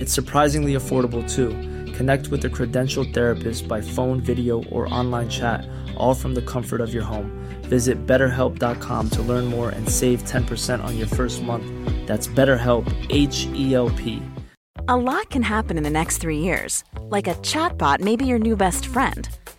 It's surprisingly affordable too. Connect with a credentialed therapist by phone, video, or online chat, all from the comfort of your home. Visit betterhelp.com to learn more and save 10% on your first month. That's BetterHelp, H E L P. A lot can happen in the next three years. Like a chatbot may be your new best friend.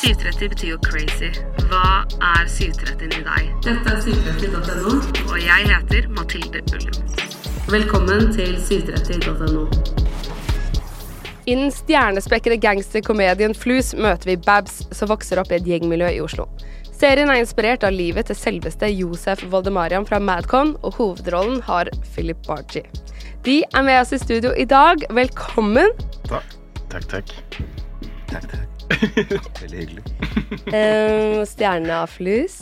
730 betyr jo crazy. Hva er 730 i deg? Dette er 730.no, og jeg heter Mathilde Ullum. Velkommen til 730.no. I den stjernespekkede gangsterkomedien Flus møter vi Babs, som vokser opp i et gjengmiljø i Oslo. Serien er inspirert av livet til selveste Josef Voldemariam fra Madcon, og hovedrollen har Philip Bargi. De er med oss i studio i dag. Velkommen. Takk. Takk, takk. Takk, takk. Veldig hyggelig. Um, stjerne av Flus.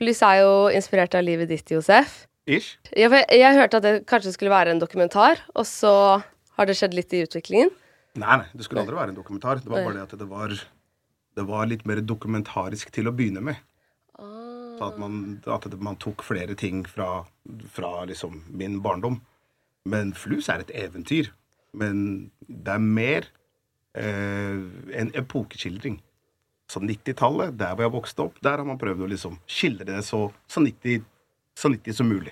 Flus er jo inspirert av livet ditt, Josef. Ish. Jeg, jeg hørte at det kanskje skulle være en dokumentar, og så har det skjedd litt i utviklingen. Nei, nei, det skulle aldri være en dokumentar. Det var bare det at det var, det var litt mer dokumentarisk til å begynne med. Så at man, at man tok flere ting fra, fra liksom min barndom. Men Flus er et eventyr. Men det er mer en epokeskildring. Så 90-tallet, der hvor jeg vokste opp, der har man prøvd å liksom skildre det så, så, 90, så 90 som mulig.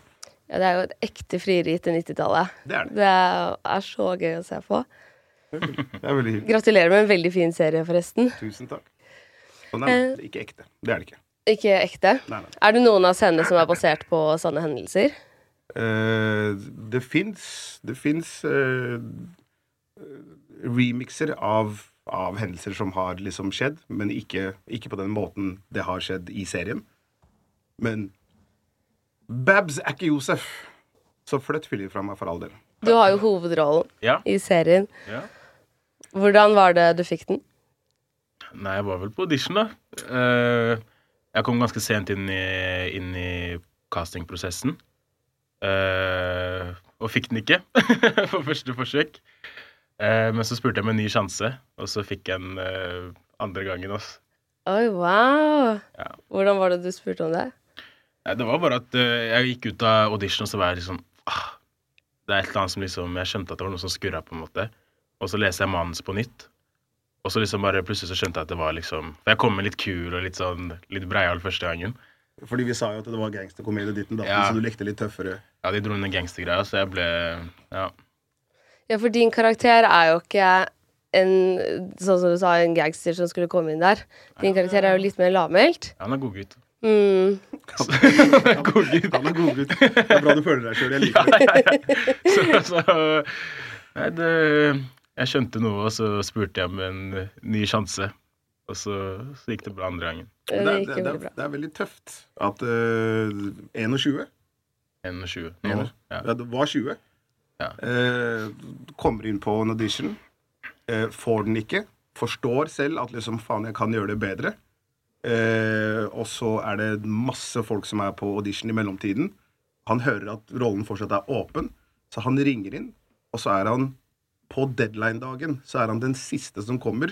Ja, det er jo et ekte frieri til 90-tallet. Det er det. Det er, er så gøy å se på. Det er veldig hyggelig. Gratulerer med en veldig fin serie, forresten. Tusen takk. Og nei, det er ikke ekte. Det er det ikke. Ikke ekte. Nei, nei. Er det noen av scenene som er basert på sånne hendelser? Eh, det fins Det fins eh, remixer av, av hendelser som har liksom skjedd, men ikke, ikke på den måten det har skjedd i serien. Men Babs er ikke Josef, så flytt Philip fra meg for all del. Du har jo hovedrollen Ja. i serien. Ja. Hvordan var det du fikk den? Nei, jeg var vel på audition, da. Eh, jeg kom ganske sent inn i, inn i castingprosessen. Eh, og fikk den ikke på første forsøk. Eh, men så spurte jeg om en ny sjanse, og så fikk jeg den eh, andre gangen. også. Oi, wow! Ja. Hvordan var det du spurte om det? Nei, det var bare at eh, jeg gikk ut av audition, og så var jeg liksom ah, Det er et eller annet som liksom Jeg skjønte at det var noe som skurra, på en måte. Og så leser jeg manus på nytt. Og så liksom bare plutselig så skjønte jeg at det var liksom For jeg kom med litt kul og litt sånn litt breial første gangen. Fordi vi sa jo at det var gangsterkomedie ditten datten, Ja. så du likte litt tøffere. Ja, de dro inn den gangstergreia, så jeg ble Ja. Ja, for din karakter er jo ikke en Sånn som du sa, en gangster som skulle komme inn der. Din karakter er jo litt mer lavmælt. Han er godgutt. Mm. Godgutt. Han er godgutt. Det er bra du føler deg sjøl. Jeg liker det. Så, så Nei, det Jeg skjønte noe, og så spurte jeg om en ny sjanse. Og så, så gikk det bra andre gangen. Det Det, det, det, det er veldig tøft at uh, 21 21 nå. Ja. Ja, det var 20. Ja. Eh, kommer inn på en audition, eh, får den ikke, forstår selv at liksom faen, jeg kan gjøre det bedre. Eh, og så er det masse folk som er på audition i mellomtiden. Han hører at rollen fortsatt er åpen, så han ringer inn, og så er han på deadline-dagen så er han den siste som kommer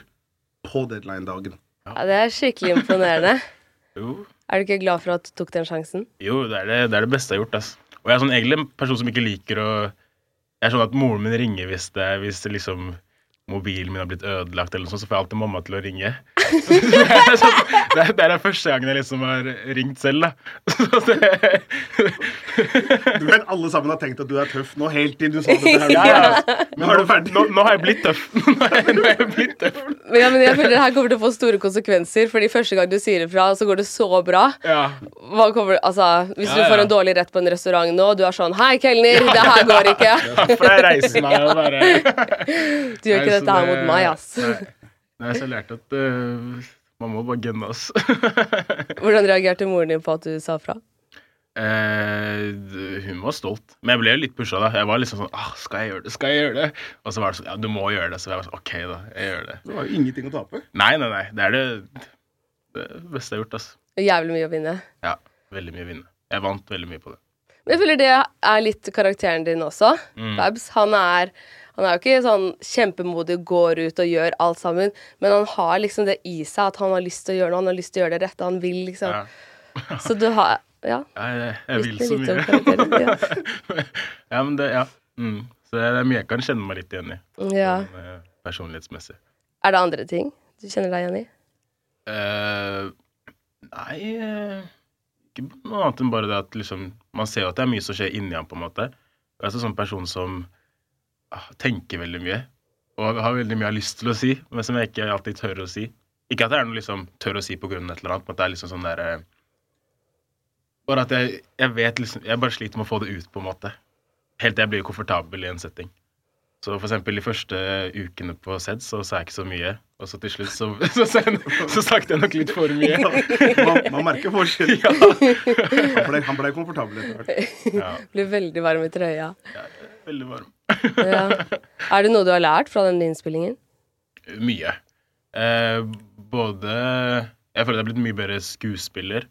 på deadline-dagen. Ja, det er skikkelig imponerende. Jo, Er du ikke glad for at du tok den sjansen? jo det, er det, det er det beste jeg har gjort. ass. Og jeg er sånn egentlig en person som ikke liker å Jeg skjønner at moren min ringer hvis det, hvis det liksom mobilen min har blitt ødelagt, eller noe sånt, så får jeg alltid mamma til å ringe. det, er sånn, det, er, det er den første gangen jeg liksom har ringt selv, da. Så det, Du vet, Alle sammen har tenkt at du er tøff nå, helt til du sa dette her. ja, ja. Men nå du ferdig. Nå, nå har jeg blitt tøff. Nå har jeg, nå har jeg blitt tøff. Men, ja, men jeg føler det her kommer til å få store konsekvenser, fordi første gang du sier ifra, så går det så bra. Hva kommer, altså, hvis Ja, du får en dårlig rett på en restaurant nå, og du er sånn Hei, kelner, det her går ikke. For jeg reiser meg og bare Du gjør ikke Nei, så dette her mot meg, ass. Nei, Nei, så jeg lærte at uh, man må bare gunne, ass. Hvordan reagerte moren din på at du sa fra? Eh, hun var stolt. Men jeg ble jo litt pusha, da. Jeg var liksom sånn ah, Skal jeg gjøre det? Skal jeg gjøre det? Og så var det sånn Ja, du må gjøre det. Så jeg var sånn OK, da. Jeg gjør det. Du har jo ingenting å tape. Nei, nei, nei. Det er det, det beste jeg har gjort, ass. Jævlig mye å vinne. Ja. Veldig mye å vinne. Jeg vant veldig mye på det. Men jeg føler det er litt karakteren din også. Mm. Babs. Han er, han er jo ikke sånn kjempemodig, går ut og gjør alt sammen, men han har liksom det i seg at han har lyst til å gjøre noe, han har lyst til å gjøre det rette, han vil liksom. Ja. Så du har Ja. Jeg, jeg, vil så mye. ja. ja, men det Ja. Mm. Så det er mye jeg kan kjenne meg litt igjen i. ja. Sånn, eh, personlighetsmessig. Er det andre ting du kjenner deg igjen i? Uh, nei Ikke noe annet enn bare det at liksom Man ser jo at det er mye som skjer inni ham, på en måte. Jeg er en sånn person som tenker veldig mye. Og har veldig mye jeg har lyst til å si, men som jeg ikke alltid tør å si. Ikke at det er noe liksom tør å si på grunn av et eller annet, men at det er liksom sånn der eh, Bare at jeg, jeg vet liksom Jeg bare sliter med å få det ut, på en måte. Helt til jeg blir komfortabel i en setting. Så for eksempel de første ukene på SED så sa jeg ikke så mye. Og så til slutt så, så, så, så snakket jeg nok litt for mye. Man, man merker forskjell. Ja. Han ble, han ble komfortabel etter hvert. ja. Blir veldig varm i trøya. Veldig varm. Ja. Er det noe du har lært fra den innspillingen? Mye. Eh, både Jeg føler jeg har blitt mye bedre skuespiller.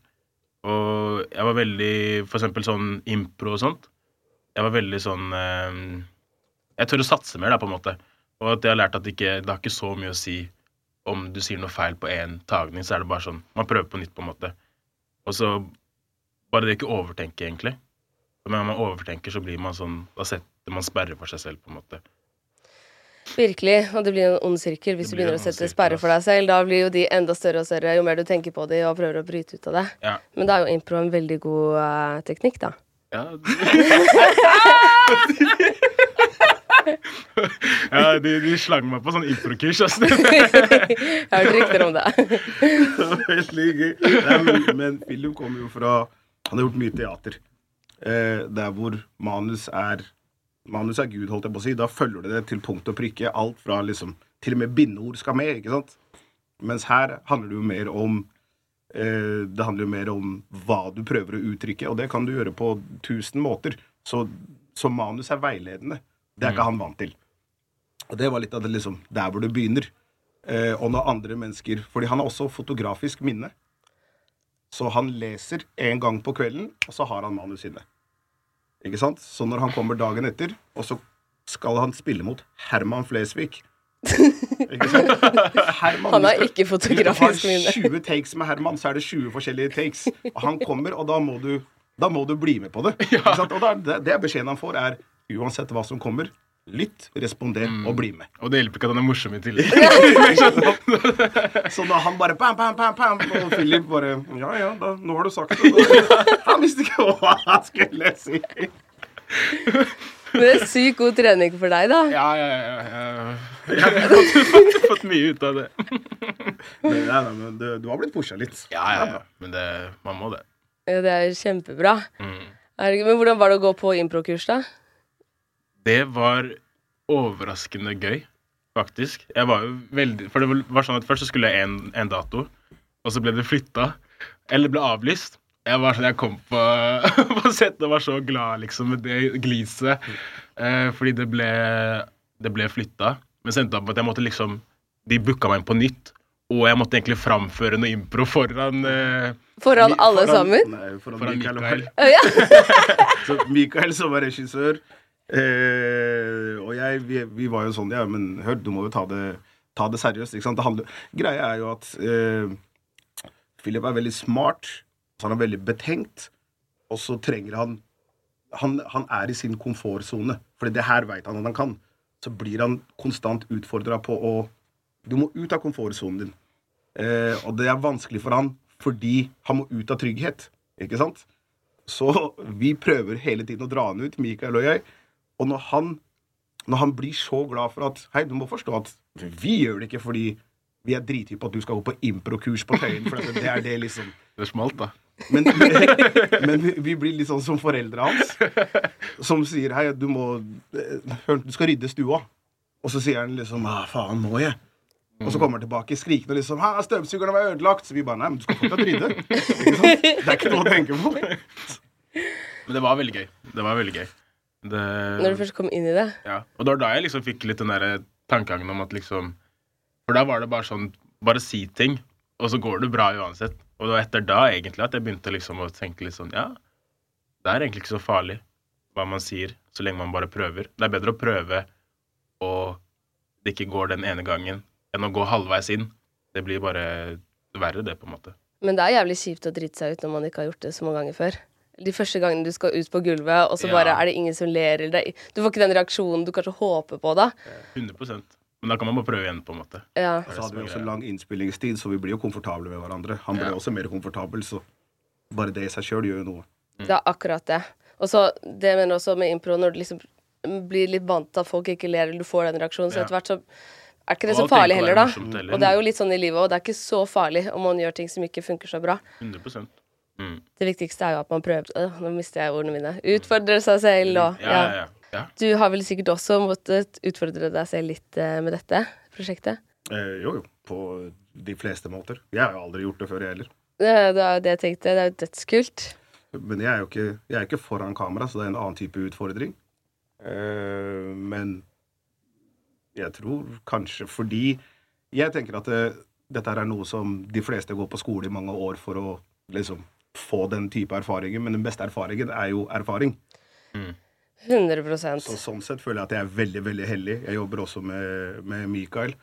Og jeg var veldig For eksempel sånn impro og sånt. Jeg var veldig sånn eh, Jeg tør å satse mer, da, på en måte. Og at jeg har lært at det ikke, det har ikke så mye å si om du sier noe feil på én tagning, så er det bare sånn Man prøver på nytt, på en måte. Og så bare det ikke overtenke, egentlig. For når man overtenker, så blir man sånn Da setter man sperrer for seg selv, på en måte. Virkelig. Og det blir en ond sirkel hvis du begynner å sette sperrer for deg selv. Da blir jo de enda større og større jo mer du tenker på de og prøver å bryte ut av det. Ja. Men da er jo impro en veldig god uh, teknikk, da. Ja, ja de, de slang meg på sånn improkurs. Altså. Jeg har hørt rykter om det. Det var Veldig gøy. Nei, men, men Philip kommer jo fra Han har gjort mye teater. Eh, der hvor manus er Manus er Gud, holdt jeg på å si. Da følger du det til punkt og prikke. Alt fra liksom Til og med bindeord skal med, ikke sant? Mens her handler det jo mer om eh, Det handler jo mer om hva du prøver å uttrykke, og det kan du gjøre på tusen måter. Så, så manus er veiledende. Det er ikke han vant til. Og det var litt av det liksom der hvor det begynner. Eh, og når andre mennesker Fordi han har også fotografisk minne. Så han leser en gang på kvelden, og så har han manus inne. Ikke sant? Så når han kommer dagen etter, og så skal han spille mot Herman Flesvig Ikke sant? Herman, Han har ikke fotografisk minne. Hvis du har 20 takes med Herman, så er det 20 forskjellige takes. Og han kommer, og da må du, da må du bli med på det. Ikke sant? Og da, det, det beskjeden han får, er uansett hva som kommer, lytt, responder og bli med. Og det hjelper ikke at han er morsom i tillegg. Så da han bare bam, bam, bam, bam, og Philip bare Ja, ja, da, nå har du sagt det. Han visste ikke hva han skulle si. Men det er sykt god trening for deg, da. Ja, ja, ja. ja. Jeg har fått, fått, fått mye ut av det. Men, nei, men du, du har blitt pusha litt. Ja, ja, ja. Men det, man må det. Ja, Det er kjempebra. Mm. Men hvordan var det å gå på improkurs, da? Det var overraskende gøy, faktisk. Jeg var jo veldig For det var sånn at først så skulle jeg en, en dato, og så ble det flytta. Eller ble avlyst. Jeg var sånn, jeg kom på, på settet og var så glad liksom med det gliset. Eh, fordi det ble, det ble flytta. Men så endte det opp med at jeg måtte liksom De booka meg inn på nytt. Og jeg måtte egentlig framføre noe impro foran eh, Foran alle foran- sammen? Nei, foran, Foran Mikael. Mikael. Oh, Ja. Så Mikael som var regissør, eh, og jeg, vi, vi var jo sånn Ja, men hør, du må jo ta det, ta det seriøst. Ikke sant? Handler, greia er jo at eh, Philip er veldig smart, så han er veldig betenkt, og så trenger han han, han er i sin komfortsone, Fordi det her veit han at han kan, så blir han konstant utfordra på å Du må ut av komfortsonen din. Eh, og det er vanskelig for han fordi han må ut av trygghet. Ikke sant? Så vi prøver hele tiden å dra han ut, Mikael og jeg. Og når han, når han blir så glad for at Hei, du må forstå at vi gjør det ikke fordi vi er drithypp på at du skal gå på improkurs på Tøyen. For det er det liksom Det smalt, da. Men, men vi, blir litt sånn som foreldra hans, som sier hei, du må Du skal rydde stua. Og så sier han liksom 'hva faen, må jeg? Og så kommer han tilbake skrikende liksom 'hæ, støvsugeren var ødelagt. Så vi bare nei, men du skal fortsatt rydde. Det er ikke noe å tenke på. Men det var veldig gøy. Det var veldig gøy. Det, Når du først kom inn i det. ja. Og det var da jeg liksom fikk litt den derre tankegangen om at liksom For da var det bare sånn Bare si ting, og så går det bra uansett. Og det var etter da egentlig at jeg begynte liksom å tenke litt sånn Ja, det er egentlig ikke så farlig hva man sier, så lenge man bare prøver. Det er bedre å prøve og det ikke går den ene gangen, enn å gå halvveis inn. Det blir bare verre, det, på en måte. Men det er jævlig kjipt å drite seg ut når man ikke har gjort det så mange ganger før. De første gangene du skal ut på gulvet, og så Ja. bare er det ingen som ler. Eller det- du får ikke den reaksjonen du kanskje håper på da. 100% Men da kan man bare prøve igjen, på en måte. Ja. Så hadde vi også lang innspillingstid, så vi blir jo komfortable med hverandre. Han ble Ja. også mer komfortabel, så bare det i seg sjøl gjør jo noe. Det er akkurat det. Og så det jeg mener også med impro, når du liksom blir litt vant til at folk ikke ler, eller du får den reaksjonen, så Ja. etter hvert så er ikke det så farlig heller, da. Og det er jo litt sånn i livet òg. Det er ikke så farlig om man gjør ting som ikke funker så bra. 100 mm. Det viktigste er jo at man prøver øh, Nå mister jeg ordene mine. Utfordre seg selv og Ja, ja, ja. ja. Du har vel sikkert også måttet utfordre deg selv litt eh, med dette prosjektet? Eh, jo, jo. På de fleste måter. Jeg har aldri gjort det før, jeg heller. Det, det er jo det jeg tenkte. Det er jo dødskult. Men jeg er jo ikke, jeg er ikke foran kamera, så det er en annen type utfordring. Eh, men jeg tror kanskje fordi Jeg tenker at det, dette er noe som de fleste går på skole i mange år for å liksom få den type erfaringer, men den beste erfaringen er jo erfaring. 100% Så sånn sett føler jeg at jeg er veldig, veldig heldig. Jeg jobber også med, med Mikael,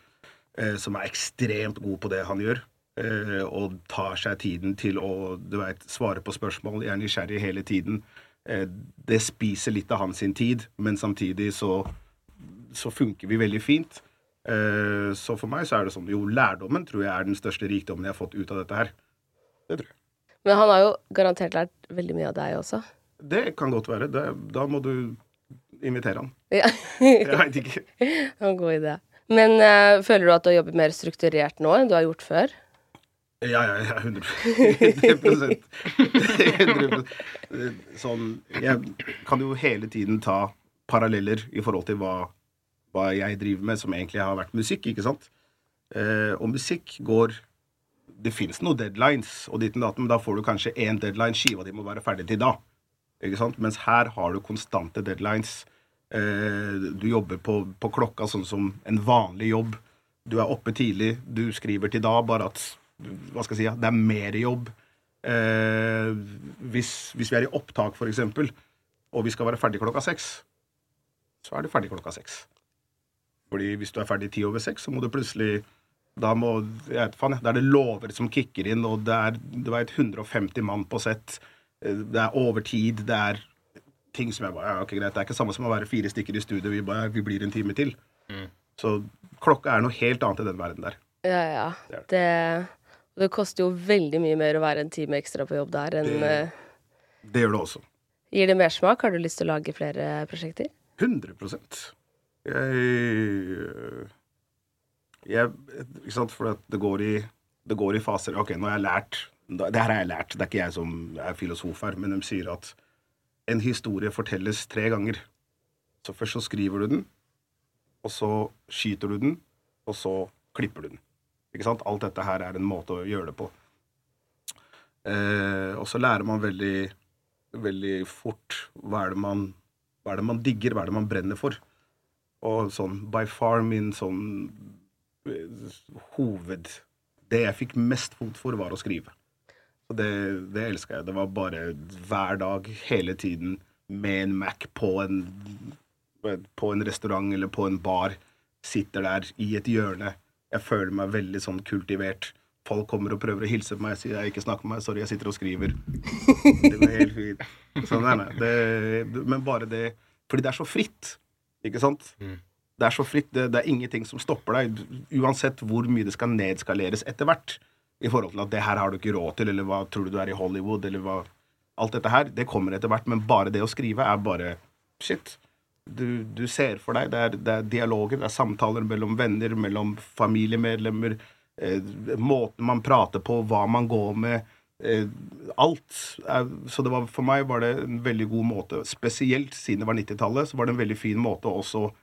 eh, som er ekstremt god på det han gjør. Eh, og tar seg tiden til å du vet, svare på spørsmål. Jeg er nysgjerrig hele tiden. Eh, det spiser litt av hans sin tid, men samtidig så, så funker vi veldig fint. Eh, så for meg så er det sånn Jo, lærdommen tror jeg er den største rikdommen jeg har fått ut av dette her. Det tror jeg. Men han har jo garantert lært veldig mye av deg også. Det kan godt være. Det, da må du invitere han. Ja. Jeg veit ikke. En god idé. Men uh, føler du at du har jobbet mer strukturert nå enn du har gjort før? Ja, ja, ja. 100 100 Sånn Jeg kan jo hele tiden ta paralleller i forhold til hva, hva jeg driver med, som egentlig har vært musikk, ikke sant? Eh, og musikk går Det fins noen deadlines, og ditt og datt, men da får du kanskje én deadline. Skiva di må være ferdig til da. Ikke sant? Mens her har du konstante deadlines. Eh, du jobber på, på klokka sånn som en vanlig jobb. Du er oppe tidlig, du skriver til da, bare at hva skal jeg si, det er mer jobb. Eh, hvis, hvis vi er i opptak, for eksempel, og vi skal være ferdig klokka seks, så er du ferdig klokka seks. Fordi hvis du er ferdig ti over seks, så må du plutselig da må, jeg vet faen, Da er det lover som kicker inn, og det er du vet, 150 mann på sett. Eh, Det er overtid, det er ting som jeg bare ja, ok, greit, Det er ikke samme som å være fire stykker i studio, vi, bare, vi blir en time til. Så klokka er noe helt annet i den verden der. Ja, ja. Det Det, det koster jo veldig mye mer å være en time ekstra på jobb der enn Det- eh, Det gjør det også. Gir det mersmak? Har du lyst til å lage flere prosjekter? 100 Jeg Jeg Ikke sant, for det går i det går i faser. Ok, nå har jeg lært Det her har jeg lært. Det er ikke jeg som er filosof her, men de sier at en historie fortelles tre ganger. Så først så skriver du den, og så skyter du den, og så klipper du den. Ikke sant? Alt dette her er en måte å gjøre det på. Eh, og så lærer man veldig, veldig fort hva er det man hva er det man digger, hva er det man brenner for? Og sånn by far min sånn hoved Det jeg fikk mest fot for, var å skrive. Og det, det elska jeg. Det var bare hver dag, hele tiden, med en Mac på en, på en restaurant eller på en bar. Sitter der i et hjørne. Jeg føler meg veldig sånn kultivert. folk kommer og prøver å hilse på meg, sier jeg ikke snakker med meg, sorry, jeg sitter og skriver. Det var helt fint. Sånn nei. Det, men bare det Fordi det er så fritt, ikke sant? Det er så fritt. Det, det er ingenting som stopper deg, uansett hvor mye det skal nedskaleres etter hvert. I forhold til at det her har du ikke råd til, eller hva tror du du er i Hollywood, eller hva Alt dette her, det kommer etter hvert, men bare det å skrive er bare shit. Du, du ser for deg, det er, det er dialoger, det er samtaler mellom venner, mellom familiemedlemmer, eh, måten man prater på, hva man går med. Eh, alt. Er, så var, for meg var det en veldig god måte, spesielt siden det var 90-tallet, så var det en veldig fin måte også eh,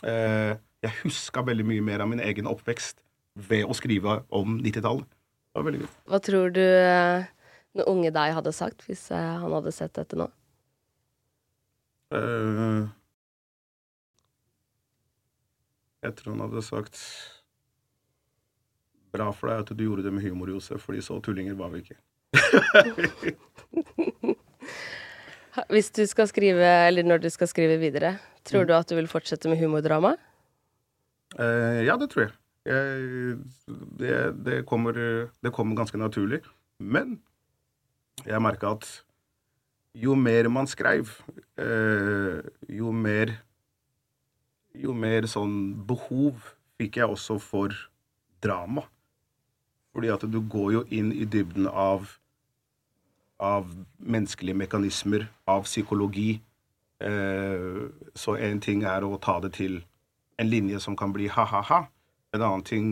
Jeg huska veldig mye mer av min egen oppvekst ved å skrive om 90-tallet. Det var veldig gøy. Hva tror du eh, den unge deg hadde sagt hvis eh, han hadde sett dette nå? Eh, jeg tror han hadde sagt Bra for deg at du gjorde det med humor, Josef, fordi så tullinger var vi ikke. Hvis du skal skrive, eller når du skal skrive videre, tror du at du vil fortsette med humordrama? Uh, ja, det tror jeg. jeg det, det, kommer, det kommer ganske naturlig. Men jeg merka at jo mer man skrev, uh, jo mer Jo mer sånn behov fikk jeg også for drama. Fordi at du går jo inn i dybden av av menneskelige mekanismer, av psykologi. Eh, så en ting er å ta det til en linje som kan bli ha-ha-ha. En annen ting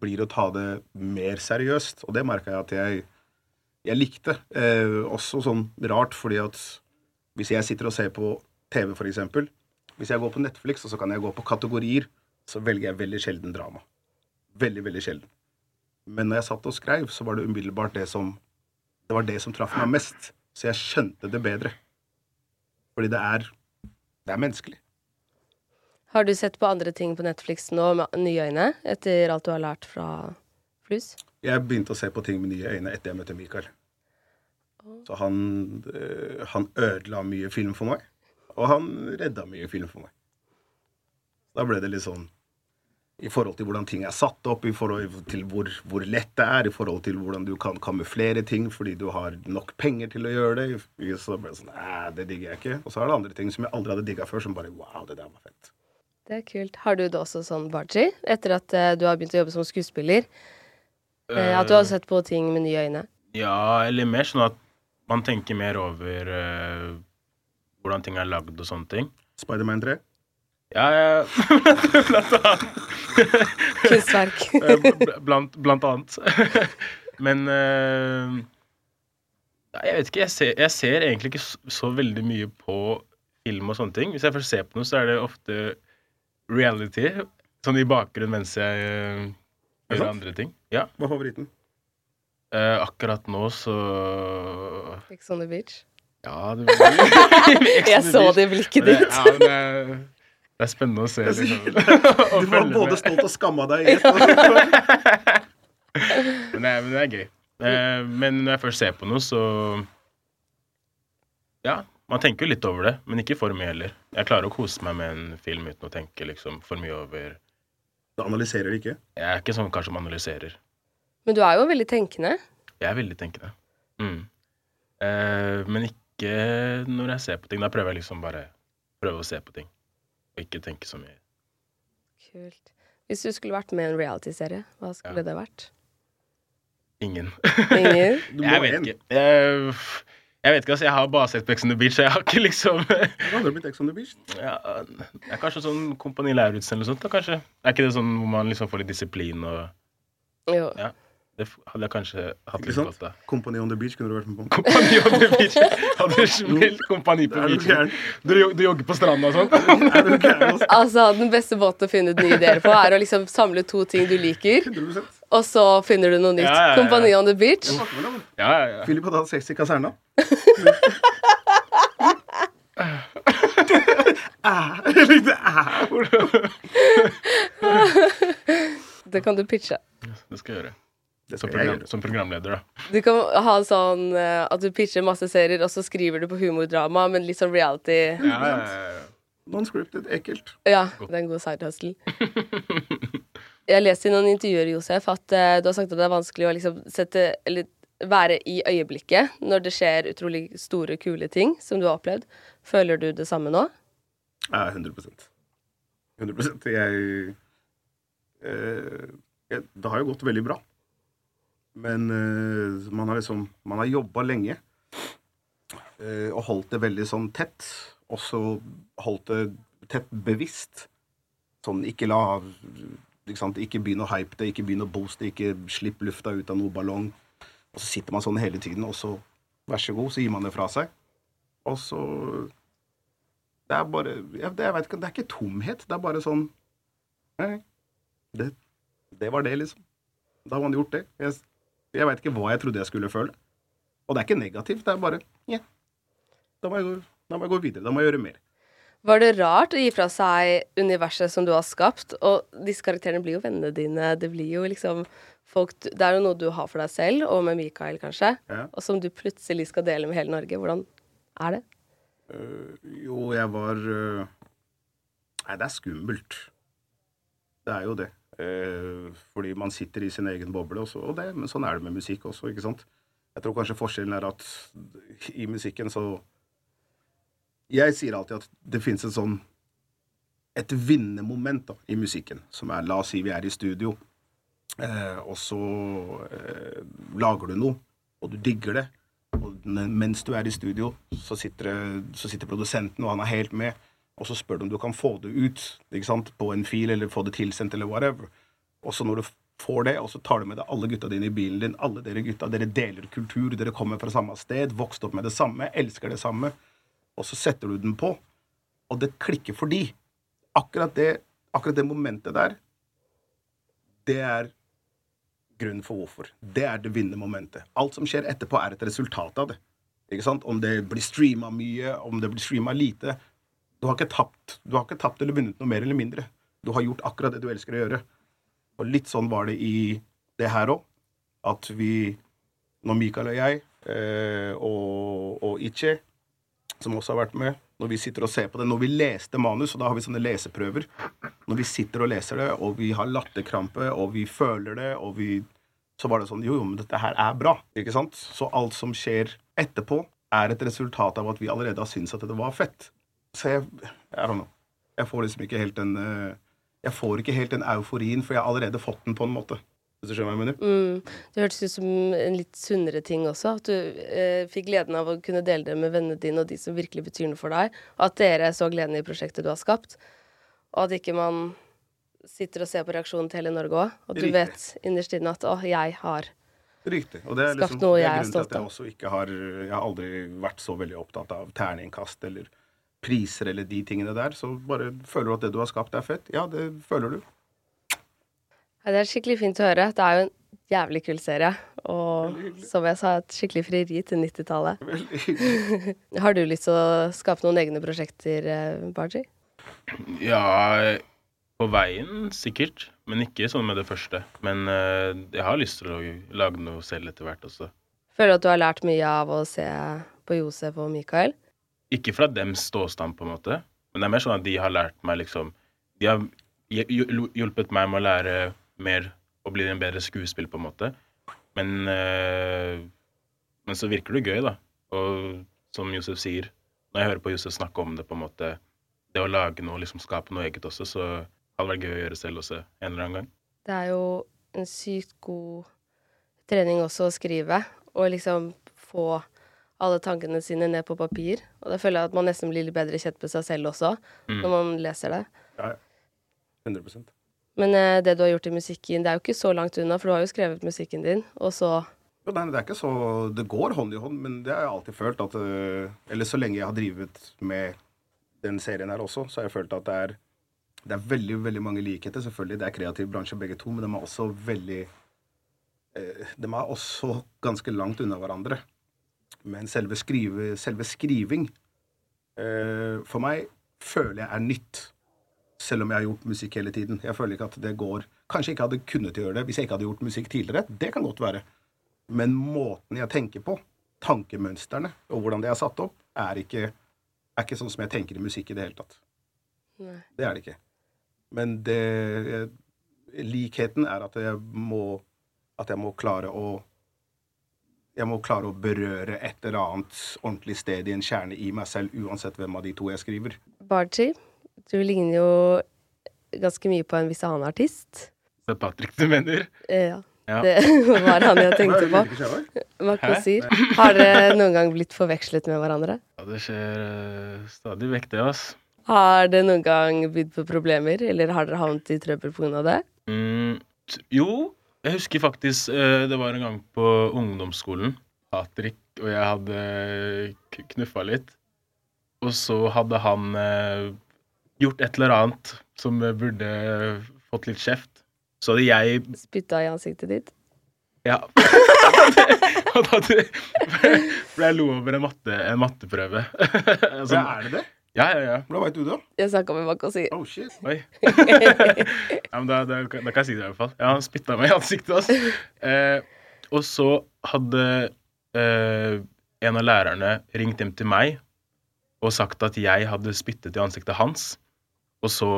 blir å ta det mer seriøst, og det merka jeg at jeg, jeg likte. Eh, også sånn rart, fordi at hvis jeg sitter og ser på TV, for eksempel Hvis jeg går på Netflix, og så kan jeg gå på kategorier, så velger jeg veldig sjelden drama. Veldig, veldig sjelden. Men når jeg satt og skrev, så var det umiddelbart det som det var det som traff meg mest. Så jeg skjønte det bedre. Fordi det er det er menneskelig. Har du sett på andre ting på Netflix nå med nye øyne, etter alt du har lært fra Flus? Jeg begynte å se på ting med nye øyne etter jeg møtte Mikael. Så han, øh, han ødela mye film for meg, og han redda mye film for meg. Da ble det litt sånn i forhold til hvordan ting er satt opp, i forhold til hvor, hvor lett det er, i forhold til hvordan du kan kamuflere ting fordi du har nok penger til å gjøre det. Så ble det sånn Æ, det digger jeg ikke. Og så er det andre ting som jeg aldri hadde digga før, som bare Wow, det der var fett. Det er kult. Har du det også sånn, Barji, Etter at uh, du har begynt å jobbe som skuespiller? Uh, at du har sett på ting med nye øyne? Ja, eller mer sånn at man tenker mer over uh, hvordan ting er lagd og sånne ting. Spiderman 3. Ja, ja. blant annet. Kunstverk. Eh, blant, blant annet. Men uh, Jeg vet ikke. Jeg ser, jeg ser egentlig ikke så, så veldig mye på film og sånne ting. Hvis jeg først ser på noe, så er det ofte reality. Sånn i bakgrunnen mens jeg eh, Er gjør andre ting. Ja. Hva er favoritten? Uh, akkurat nå så Ex on the beach. Ja, det blir Jeg så det i blikket ditt. ja, men det, er, spennende å se. Liksom. Du var både med. stolt og skamma deg i ett. Men det, men det er gøy. Eh, men når jeg først ser på noe, så Ja, man tenker jo litt over det, men ikke for mye heller. Jeg klarer å kose meg med en film uten å tenke liksom for mye over Du analyserer det ikke? Jeg er ikke sånn kanskje som analyserer. Men du er jo veldig tenkende. Jeg er veldig tenkende. Mm. Eh, men ikke når jeg ser på ting. Da prøver jeg liksom bare prøve å se på ting, og ikke tenke så mye. Kult. Hvis du skulle vært med i en realityserie, hva skulle Ja. det vært? Ingen. Ingen? Du må Jeg vet ikke. Jeg, jeg vet ikke, altså. Jeg har bare sett Ex on the Beach, så jeg har ikke liksom Hva hadde blitt Ex on the Beach? ja, Det er kanskje sånn Kompani Lauritzen eller noe sånt, da, kanskje. Er ikke det sånn hvor man liksom får litt disiplin og Jo. Ja. Det hadde jeg kanskje hatt litt godt av. Company on the Beach kunne du vært med på. Kompani on the beach. Hadde smelt kompani på du beachen. Du, du jogger på stranda og sånn? Du altså? Den beste måten å finne ut nye ideer på, er å liksom samle to ting du liker, 100 og så finner du noe nytt. Ja, ja, ja. Kompani on the beach. Ja, ja, ja. Philip hadde hatt sex i kaserna. Jeg likte. Det kan du pitche. Det skal jeg gjøre. Det Som, program, som programleder, da. Du kan ha sånn eh, at du pitcher masse serier, og så skriver du på humordrama, men litt sånn reality. Ja, ja, ja, ja. Non-scripted, ekkelt. Ja, det er en god side hustle. Jeg har lest i noen intervjuer, Josef, at eh, du har sagt at det er vanskelig å liksom sette Eller være i øyeblikket når det skjer utrolig store, kule ting som du har opplevd. Føler du det samme nå? Ja, 100% 100 Jeg, eh, jeg Det har jo gått veldig bra. Men uh, man har liksom Man har jobba lenge uh, og holdt det veldig sånn tett. Og så holdt det tett bevisst. Sånn ikke la ikke, ikke begynn å hype det, ikke begynn å booste, ikke slipp lufta ut av noe ballong. Og så sitter man sånn hele tiden, og så vær så god, så gir man det fra seg. Og så Det er bare jeg, det, jeg vet ikke, det er ikke tomhet. Det er bare sånn Nei, det, det var det, liksom. Da har man gjort det. Jeg, jeg veit ikke hva jeg trodde jeg skulle føle. Og det er ikke negativt. Det er bare ja. Da må jeg gå, må jeg gå videre. Da må jeg gjøre mer. Var det rart å gi fra seg universet som du har skapt? Og disse karakterene blir jo vennene dine. Det blir jo liksom folk Det er jo noe du har for deg selv, og med Mikael kanskje, Ja. og som du plutselig skal dele med hele Norge. Hvordan er det? Uh, jo, jeg var uh, Nei, det er skummelt. Det er jo det. Eh, fordi man sitter i sin egen boble, også, og det, men sånn er det med musikk også, ikke sant? Jeg tror kanskje forskjellen er at i musikken så Jeg sier alltid at det fins et sånn et vinnermoment i musikken, som er La oss si vi er i studio, eh, og så eh, lager du noe, og du digger det. Og mens du er i studio, så sitter, så sitter produsenten, og han er helt med, og så spør du om du kan få det ut ikke sant, på en fil, eller få det tilsendt, eller whatever. Og så når du får det, og så tar du med deg alle gutta dine i bilen din, alle dere gutta, dere deler kultur, dere kommer fra samme sted, vokst opp med det samme, elsker det samme, og så setter du den på, og det klikker fordi akkurat det, akkurat det momentet der, det er grunnen for hvorfor. Det er det vinnende momentet. Alt som skjer etterpå, er et resultat av det. Ikke sant? Om det blir streama mye, om det blir streama lite. Du har ikke tapt Du har ikke tapt eller vunnet noe mer eller mindre. Du har gjort akkurat det du elsker å gjøre. Og litt sånn var det i det her òg. At vi, når Mikael og jeg, eh, og, og Iche, som også har vært med, når vi sitter og ser på det, når vi leste manus, og da har vi sånne leseprøver Når vi sitter og leser det, og vi har latterkrampe, og vi føler det, og vi Så var det sånn Jo, jo, men dette her er bra. Ikke sant? Så alt som skjer etterpå, er et resultat av at vi allerede har syntes at det var fett. Så jeg I don't know. Jeg får liksom ikke helt den eh, Jeg får ikke helt den euforien, for jeg har allerede fått den på en måte. Hvis du skjønner hva jeg mener? Mm. Det hørtes ut som en litt sunnere ting også. At du eh, fikk gleden av å kunne dele det med vennene dine og de som virkelig betyr noe for deg. At dere så gleden i prosjektet du har skapt. Og at ikke man sitter og ser på reaksjonen til hele Norge òg. Og du Riktig. vet innerst inne at 'å, jeg har Riktig. Og det er, liksom, det er grunnen til at jeg også ikke har Jeg har aldri vært så veldig opptatt av terningkast eller priser eller de tingene der. Så bare føler du at det du har skapt, er fett? Ja, det føler du. Ja, Det er skikkelig fint å høre. Det er jo en jævlig kul serie. Og som jeg sa, et skikkelig frieri til 90-tallet. Har du lyst til å skape noen egne prosjekter, Barji? Ja, på veien sikkert, men ikke sånn med det første. Men uh, jeg har lyst til å lage noe selv etter hvert også. Føler du at du har lært mye av å se på Josef og Mikael? Ikke fra dems ståstand, på en måte, men det er mer sånn at de har lært meg liksom De har hj- hj- hjulpet meg med å lære mer og bli en bedre skuespill, på en måte. Men, øh, men så virker det gøy, da. Og som Josef sier, når jeg hører på Josef snakke om det, på en måte Det å lage noe, liksom skape noe eget også, så hadde vært gøy å gjøre selv også en eller annen gang. Det er jo en sykt god trening også å skrive, og liksom få alle tankene sine ned på papir. Og da føler jeg at man nesten blir litt bedre kjent med seg selv også, når man leser det. Ja, ja. 100 Men eh, det du har gjort i musikken, det er jo ikke så langt unna, for du har jo skrevet musikken din, og så Jo, Nei, det er ikke så Det går hånd i hånd, men det har jeg alltid følt at øh, Eller så lenge jeg har drevet med den serien her også, så har jeg følt at det er Det er veldig, veldig mange likheter. Selvfølgelig, det er kreativ bransje begge to, men de er også veldig eh, De er også ganske langt unna hverandre. Men selve, skrive, selve skriving eh, For meg føler jeg er nytt. Selv om jeg har gjort musikk hele tiden. Jeg føler ikke at det går Kanskje jeg ikke hadde kunnet gjøre det hvis jeg ikke hadde gjort musikk tidligere. Det kan godt være. Men måten jeg tenker på, tankemønstrene og hvordan det er satt opp, er ikke, er ikke sånn som jeg tenker i musikk i det hele tatt. Nei. Det er det ikke. Men det likheten er at jeg må At jeg må klare å Jeg må klare å berøre et eller annet ordentlig sted i en kjerne i meg selv, uansett hvem av de to jeg skriver. Barchi, du ligner jo ganske mye på en viss annen artist. Det er Patrick du mener? Eh, Ja. Ja. Det var han jeg tenkte på. Makosir. Har dere noen gang blitt forvekslet med hverandre? Ja, det skjer uh, stadig vekk, det, ass. Har det noen gang bydd på problemer, eller har dere havnet i trøbbel pga. det? Mm, jo, jeg husker faktisk eh, det var en gang på ungdomsskolen. Patrick og jeg hadde knuffa litt. Og så hadde han eh, gjort et eller annet som burde fått litt kjeft. Så hadde jeg Spytta i ansiktet ditt? Ja. Og da ble jeg lo over en, matte, en matteprøve. Så er det det? Ja, ja, ja. Hvordan veit du det? Jeg snakka med Makasi. Oh, shit. Oi. ja, men da, da, da kan jeg si det i hvert fall. Ja, han spytta meg i ansiktet. Altså. Eh, og så hadde eh, en av lærerne ringt hjem til meg og sagt at jeg hadde spyttet i ansiktet hans, og så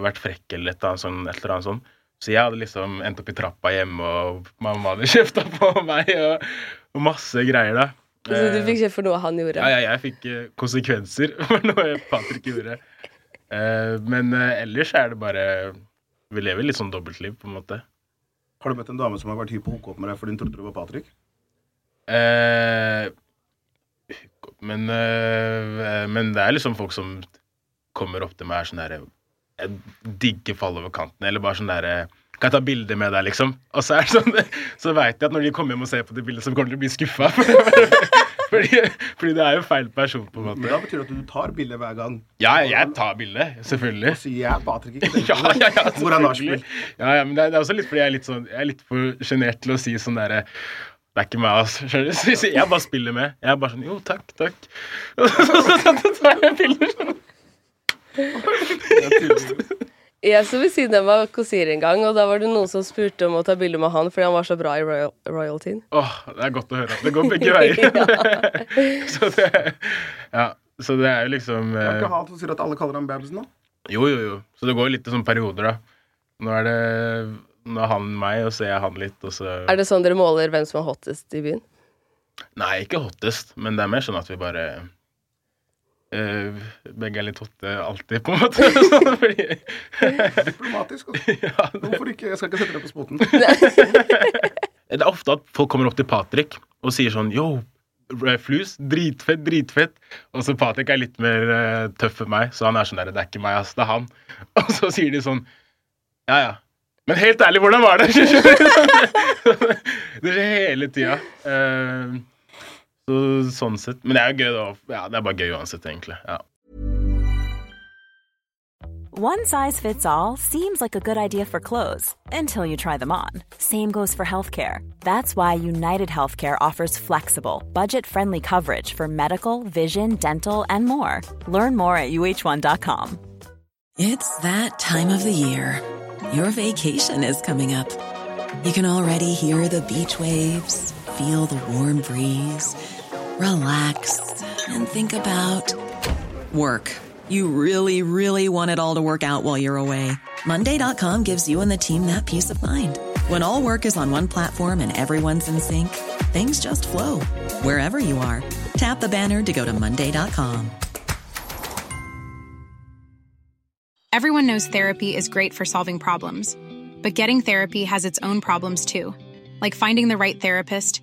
vært frekk eller et eller annet sånt. Et eller annet sånt. Så jeg hadde liksom endt opp i trappa hjemme, og mamma hadde kjefta på meg, og, og masse greier, da. Så du fikk kjeft for noe han gjorde? Ja, ja, jeg fikk eh, konsekvenser for noe Patrick gjorde. Eh, men eh, ellers er det bare Vi lever litt sånn dobbeltliv, på en måte. Har du møtt en dame som har vært hypp på å hooke opp med deg fordi hun trodde du var Patrick? Eh, men, eh, men det er liksom folk som kommer opp til meg og er sånn derre Jeg digger fall over kanten, eller bare sånn derre kan jeg ta bilde med deg, liksom? Og så, er det sånn, så veit jeg at når de kommer hjem og ser på det bildet, så kommer de til å bli skuffa. fordi, fordi det er jo feil person, på en måte. Men da betyr det at du tar bilde hver gang. Ja, jeg tar bilde, selvfølgelig. Og sier jeg Patrick, ikke Ja, ja, ja, Hvor han selvfølgelig. spilt. Ja, ja, men det er, det er også litt fordi jeg er litt sånn Jeg er litt for sjenert til å si sånn derre Det er ikke meg, altså. Skjønner jeg bare spiller med. Jeg er bare sånn Jo, takk, takk. Og så tar jeg bilder sånn. Jeg sto ved siden av kosir en gang, og da var det noen som spurte om å ta bilde med han fordi han var så bra i royal royaltyen. Åh, det er godt å høre at det går begge veier. så det Ja. Så det er jo liksom Det er eh, ikke han som sier at alle kaller ham bebisen, da? Jo, jo, jo. Så det går litt i sånne perioder, da. Nå er det Nå er han meg, og så er jeg han litt, og så Er det sånn dere måler hvem som er hottest i byen? Nei, ikke hottest, men det er mer sånn at vi bare eh, Begge er litt hotte alltid, på en måte. Sånn, fordi Diplomatisk. Altså. ja, det, Hvorfor ikke? Jeg skal ikke sette deg på spoten. det er ofte at folk kommer opp til Patrick og sier sånn Yo, flus, dritfett, dritfett. Og så Patrick er litt mer uh, tøff enn meg, så han er sånn der Det er ikke meg, ass, det er han. Og så sier de sånn Ja, ja. Men helt ærlig, hvordan var det? det skjer hele tida. Eh, så sånn sett. Men det er jo gøy, da. Ja, det er bare gøy uansett, egentlig. Ja. One size fits all seems like a good idea for clothes until you try them on. Same goes for healthcare. That's why United Healthcare offers flexible, budget friendly coverage for medical, vision, dental, and more. Learn more at uh1.com. It's that time of the year. Your vacation is coming up. You can already hear the beach waves, feel the warm breeze, relax, and think about work. You really, really want it all to work out while you're away. Monday.com gives you and the team that peace of mind. When all work is on one platform and everyone's in sync, things just flow wherever you are. Tap the banner to go to Monday.com. Everyone knows therapy is great for solving problems, but getting therapy has its own problems too, like finding the right therapist,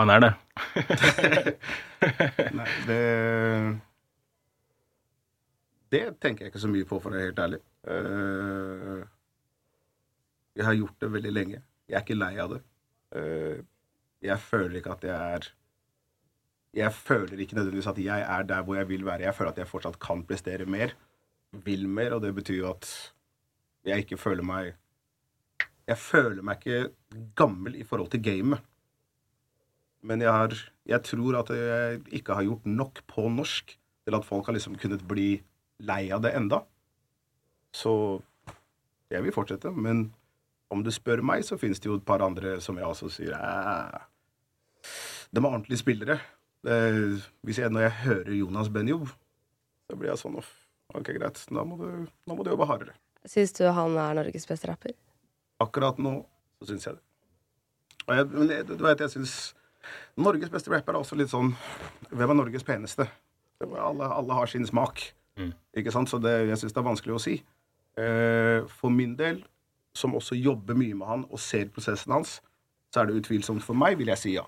Han er det. Nei, det Det tenker jeg ikke så mye på, for å være helt ærlig. Eh, jeg har gjort det veldig lenge. Jeg er ikke lei av det. Eh, jeg føler ikke at jeg er Jeg føler ikke nødvendigvis at jeg er der hvor jeg vil være. Jeg føler at jeg fortsatt kan prestere mer. Vil mer, og det betyr jo at jeg ikke føler meg Jeg føler meg ikke gammel i forhold til gamet. Men jeg, har, jeg tror at jeg ikke har gjort nok på norsk til at folk har liksom kunnet bli lei av det enda. Så jeg vil fortsette. Men om du spør meg, så finnes det jo et par andre som jeg også sier Æh, De er ordentlige spillere. Det, hvis jeg, når jeg hører Jonas Benjov, så blir jeg sånn off. Ok, greit. Da må du, da må du jobbe hardere. Syns du han er Norges beste rapper? Akkurat nå så syns jeg det. Og jeg, men jeg, du vet, jeg syns Norges beste rapper er også litt sånn Hvem er Norges peneste? Alle, alle har sin smak. Ikke sant? Så det, jeg syns det er vanskelig å si. Eh, for min del, som også jobber mye med han og ser prosessen hans, så er det utvilsomt for meg, vil jeg si ja.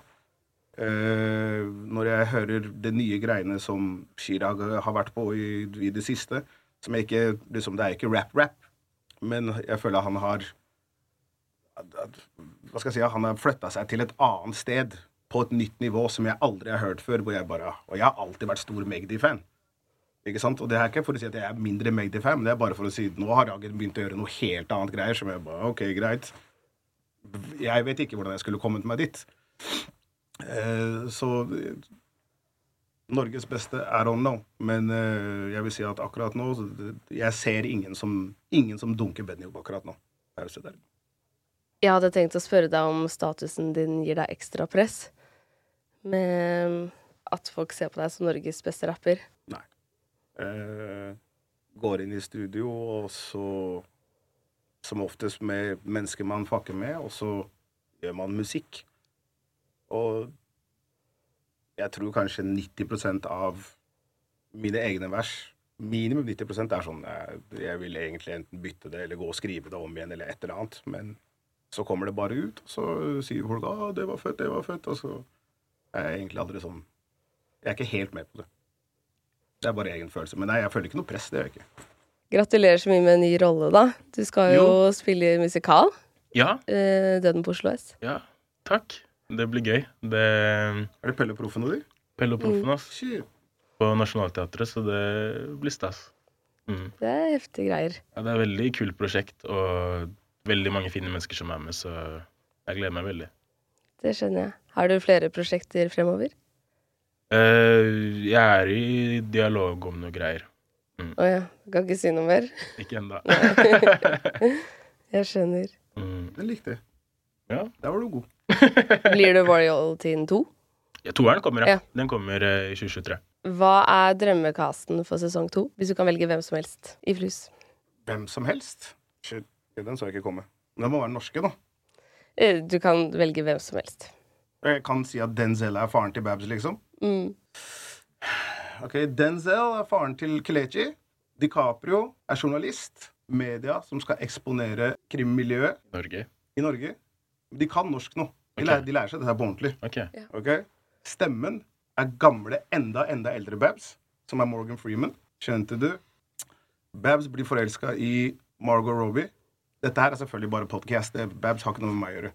Eh, når jeg hører det nye greiene som Chirag har vært på i, i det siste, som jeg ikke liksom, Det er ikke rap-rap, men jeg føler han har Hva skal jeg si? Han har flytta seg til et annet sted, på et nytt nivå som jeg aldri har hørt før. Hvor jeg bare, og jeg har alltid vært stor Magdi-fan. Ikke sant? Og det er ikke for å si at jeg er mindre Magdi-fan, men det er bare for å si nå har Ragen begynt å gjøre noe helt annet greier, som jeg bare OK, greit. Jeg vet ikke hvordan jeg skulle kommet meg dit. Eh, så Norges beste, er on now. Men eh, jeg vil si at akkurat nå Jeg ser ingen som, ingen som dunker Benjob akkurat nå. Jeg hadde tenkt å spørre deg om statusen din gir deg ekstra press. Med at folk ser på deg som Norges beste rapper. Eh, går inn i studio, og så Som oftest med mennesker man fucker med, og så gjør man musikk. Og jeg tror kanskje 90% av mine egne vers Minimum 90% er sånn jeg, jeg vil egentlig enten bytte det eller gå og skrive det om igjen eller et eller annet. Men så kommer det bare ut, og så sier folk 'Å, det var født, det var født', og så er jeg egentlig aldri sånn Jeg er ikke helt med på det. Det er bare egen følelse. Men nei, jeg føler ikke noe press. Det gjør jeg ikke. Gratulerer så mye med en ny rolle, da. Du skal jo, Jo. spille musikal. Ja, Eh, Døden på Oslo S. ja, takk. Det blir gøy. Det Er det Pelle Proffen og du? Pelle og Proffen, ass. Shit. På Nationaltheatret, så det blir stas. Mm. Det er heftige greier. Ja, det er et veldig kult prosjekt, og veldig mange fine mennesker som er med, så jeg gleder meg veldig. Det skjønner jeg. Har du flere prosjekter fremover? Uh, jeg er i dialog om noe greier. Å ja. Kan ikke si noe mer? Ikke ennå. Jeg skjønner. mm. Den likte jeg. Ja. Der var du god. Blir det Royaltyen 2? ja. Toeren kommer, ja. Ja. Den kommer uh, i 2023. Hva er drømmekasten for sesong to? Hvis du kan velge hvem som helst i Flus. Hvem som helst. Shit, den så jeg ikke komme. Den må være norske, da. Eh, Du kan velge hvem som helst. Jeg kan si at Denzel er faren til Babs, liksom. Mm. Ok, Denzel er faren til Kelechi. DiCaprio er journalist. Media som skal eksponere krimmiljøet Norge. i Norge. De kan norsk nå. De, okay. lærer, de lærer seg dette på ordentlig. OK. Okay? Stemmen er gamle, enda, enda eldre Babs, som er Morgan Freeman. Skjønte du? Babs blir forelska i Margot Robbie. Dette her er selvfølgelig bare podcast. Babs har ikke noe med meg å gjøre.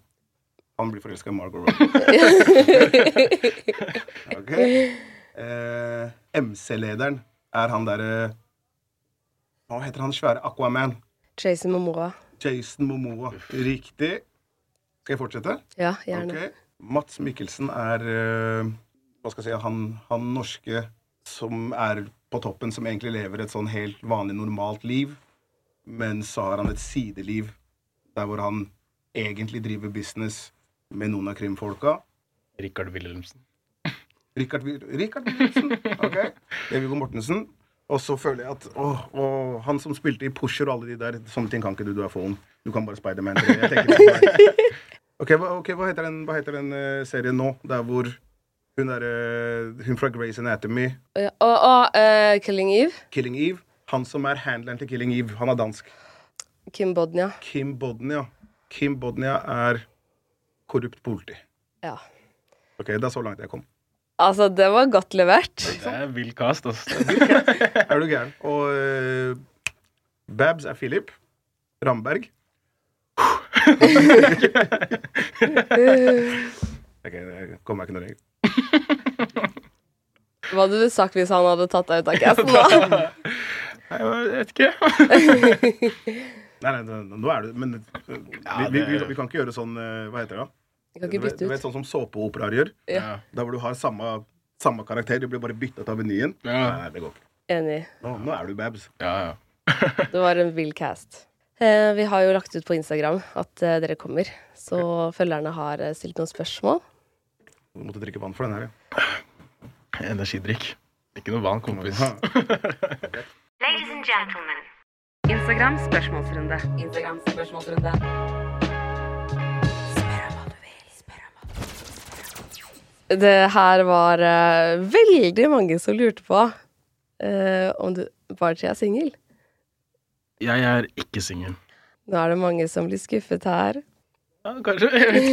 Han blir forelska i Margot Robbie. ok? Eh, MC-lederen er han derre Hva heter han svære Aquaman? Jason Momoa. Jason Momoa. Riktig. Skal jeg fortsette? Ja, gjerne. Okay. Mats Mikkelsen er eh, Hva skal jeg si Han, han norske som er på toppen, som egentlig lever et sånn helt vanlig, normalt liv. Men så har han et sideliv der hvor han egentlig driver business med noen av krimfolka. Rikard Wilhelmsen. Richard, Wil- Richard Wilhelmsen. Ok. Det er Viggo Mortensen. Og så føler jeg at åh, å, han som spilte i Pusher og alle de der Sånne ting kan ikke du, du er for ung. Du kan bare Spiderman 3. Jeg tenker ikke. Ok, hva, heter den, hva heter den uh, serien nå? Der hvor hun er uh, Hun fra Grace Anatomy, Og, uh, uh, og eh, Killing Eve. Killing Eve. Han som er handleren til Killing Eve, han er dansk. Kim Bodnia. Kim Bodnia. Kim Bodnia er korrupt politi. Ja. Ok, Det er så langt jeg kom. Altså, det var godt levert. Det er vill cast, altså. Er du gæren? Og uh, Babs er Philip Ramberg. Ok, det kommer jeg ikke noe lenger. Hva hadde du sagt hvis han hadde tatt deg ut av casten, da? Nei, jeg vet ikke. Nei, nei, nå- er det Men vi, vi, vi, vi kan ikke gjøre sånn eh, Hva heter det? da? Vi kan ikke Du vet- Du vet sånn som såpeoperaer gjør? Ja. Der hvor du har samme, samme karakter, de blir bare byttet av menyen. Nei, det går ikke. Enig. Nå, nå er du Babs. Ja, ja. Det var en vill cast. Eh, vi har jo lagt ut på Instagram at eh, dere kommer, så følgerne har eh, stilt noen spørsmål. Du måtte drikke vann for den her, ja. Energidrikk. Ikke noe vann, kompis. Ladies and gentlemen. Instagram spørsmålsrunde. Instagram spørsmålsrunde. Det her var uh, veldig mange som lurte på uh, om du Barchi er singel. Jeg er ikke singel. Nå er det mange som blir skuffet her. Ja, kanskje. Jeg vet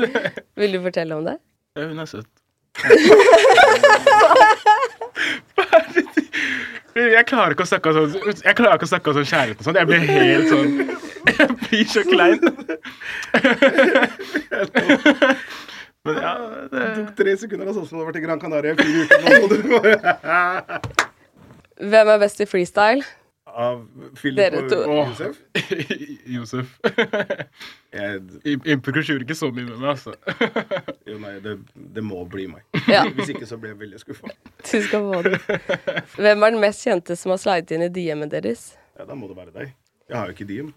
ikke. Vil du fortelle om det? Ja, hun er søt. Jeg klarer ikke å snakke sånn Jeg klarer ikke å snakke sånn kjærlighet og sånn. Jeg blir helt sånn Jeg blir så klein. Men ja, det Det tok tre sekunder, altså, som det har vært i Gran Canaria i fire uker nå. du Hvem er best i freestyle? Av Philip Dere og. Josef? Josef. Jeg, Impro gjorde ikke så mye med meg, altså. jo, nei, det, det må bli meg. Ja. Hvis ikke så blir jeg veldig skuffa. Du skal få det. Hvem er den mest kjente som har slidet inn i DM-en deres? Ja, da må det være deg. Jeg har jo ikke DM.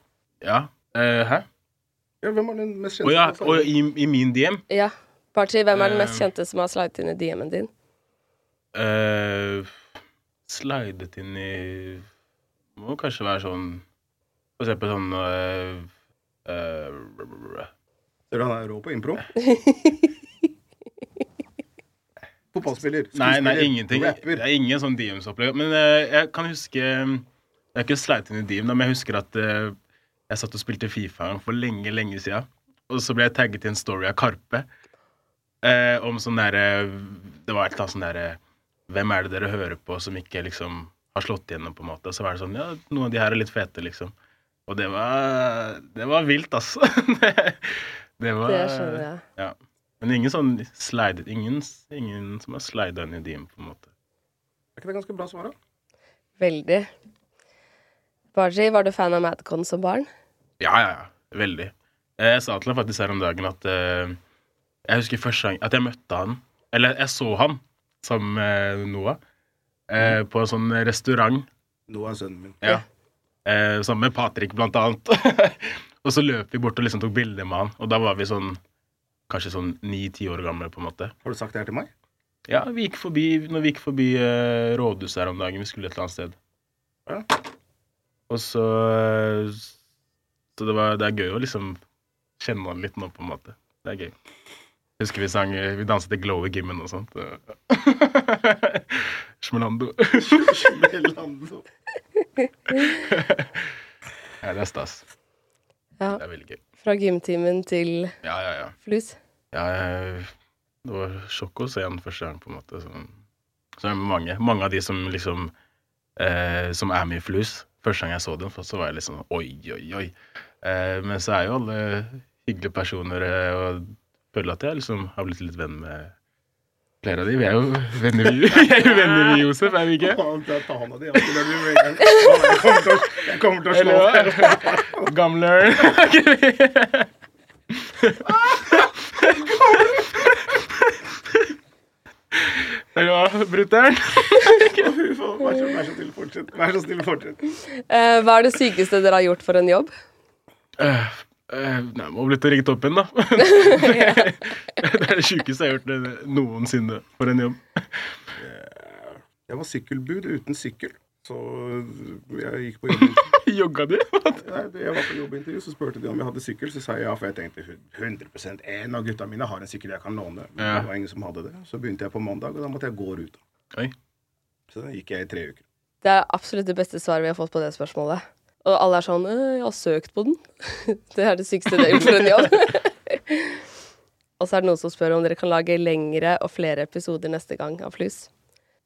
Ja. Uh, hæ? Ja, hvem er den mest Å kjente? ja, som har og i, i min DM Ja. Barchi, hvem er den mest Eh. kjente som har slidet inn i DM-en din? Uh, Slidet inn i Må kanskje være sånn For eksempel sånn uh, uh, Ser du han er rå på impro? Fotballspiller, Nei, nei, ingenting. rapper. Det er ingen sånn DMs-opplegg. Men uh, jeg kan huske Jeg har ikke sleit inn i DM, men jeg husker at uh, jeg satt og spilte Fifa for lenge, lenge siden. Og så ble jeg tagget i en story av Karpe eh, om sånn derre Det var et eller annet sånn derre Hvem er det dere hører på som ikke liksom har slått igjennom, på en måte? Og så var det sånn Ja, noen av de her er litt fete, liksom. Og det var Det var vilt, altså. det, det var Det skjønner jeg. Ja. Men ingen sånn slide, Ingen, ingen som har slida inn i DM, på en måte. Er ikke det ganske bra svar, da? Veldig. Baji, var du fan av Madcon som barn? Ja, ja, ja. Veldig. Eh, Jeg sa til deg faktisk her om dagen at eh, Jeg husker første gang at jeg møtte han Eller jeg så han sammen med Noah eh, på en sånn restaurant. Noah er sønnen min. Ja. Eh, sammen med Patrick, blant annet. og så løp vi bort og liksom tok bilder med han, og da var vi sånn Kanskje sånn ni-ti år gamle, på en måte. Har du sagt det her til meg? Ja, vi gikk forbi når vi gikk forbi eh, rådhuset her om dagen. Vi skulle et eller annet sted. Ja. Og så eh, Så det, var, det er gøy å liksom kjenne han litt nå, på en måte. Det er gøy. Husker vi sang Vi danset til Glow i gymmen og sånt. Smelando. Smelando. ja, det er stas. Ja. Det er veldig gøy. Fra gymtimen til Ja, ja, ja. flus? ja det var sjokk å se han første gang, på en måte. Så, så er det mange, mange av de som liksom eh, Som er med i Flus. Første gang jeg så dem, så var jeg liksom oi, oi, oi. Eh, men så er jo alle hyggelige personer, eh, og føler at jeg liksom har blitt litt venn med flere av de. Vi er jo venner, vi, vi er jo venner med Josef, er vi ikke? Jeg kommer til å, slå deg. Gamler. Der Eller brutter'n? Vær så, snill, fortsett. Vær så snill, fortsett. Eh, hva er det sykeste dere har gjort for en jobb? Uh, nei, må blitt ringt opp igjen, da. det er det sjukeste jeg har gjort eh, noensinne for en jobb. Jeg var sykkelbud uten sykkel. Så jeg gikk på jobbintervju. Jogga du? Nei, jeg var på jobbintervju, så spurte de om jeg hadde sykkel. Så sa jeg ja, for jeg tenkte 100% en av gutta mine har en sykkel jeg kan låne. Men Ja. det var ingen som hadde det. Så begynte jeg på mandag, og da måtte jeg gå ruta. Oi. Så da gikk jeg i tre uker. Det er absolutt det beste svaret vi har fått på det spørsmålet. Og alle er sånn «Øh, 'Jeg har søkt på den'. det er det sykeste det har gjort for en jobb. og så er det noen som spør om dere kan lage lengre og flere episoder neste gang av Flus.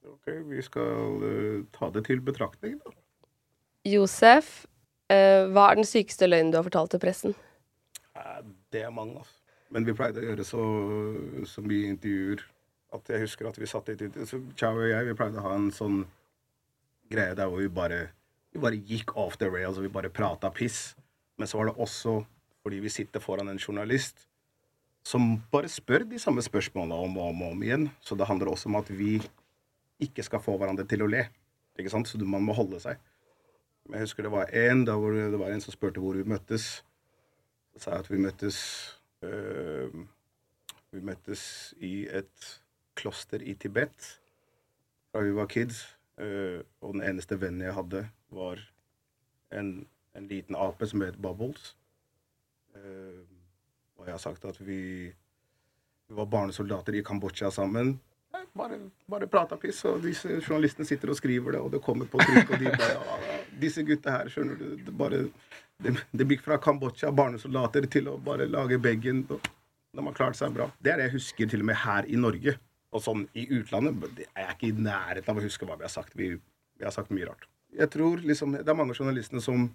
Ok, vi skal uh, ta det til betraktning, da. Josef, uh, hva er den sykeste løgnen du har fortalt til pressen? Det er mange, altså. Men vi pleide å gjøre så, så mye intervjuer at jeg husker at vi satt så Chao og jeg vi pleide å ha en sånn greie der hvor vi bare vi bare gikk off the rails, og vi bare prata piss. Men så var det også fordi vi sitter foran en journalist som bare spør de samme spørsmålene om og om, om igjen. Så det handler også om at vi ikke skal få hverandre til å le. Ikke sant? Så man må holde seg. Jeg husker det var en da hvor det var en som spurte hvor vi møttes. Så sa jeg at vi møttes øh, Vi møttes i et kloster i Tibet da vi var kids. Øh, og den eneste vennen jeg hadde, var en, en liten ape som het Bubbles. Øh, og jeg har sagt at vi, vi var barnesoldater i Kambodsja sammen. Bare, bare prata piss, og disse journalistene sitter og skriver det, og det kommer på trykk, og de bare ja, Disse gutta her, skjønner du, det bare Det, det gikk fra Kambodsja, barnesoldater, til å bare lage bagen. De har klart seg bra. Det er det jeg husker til og med her i Norge. Og sånn i utlandet er jeg ikke i nærheten av å huske hva vi har sagt. Vi, vi har sagt mye rart. Jeg tror liksom, Det er mange av journalistene som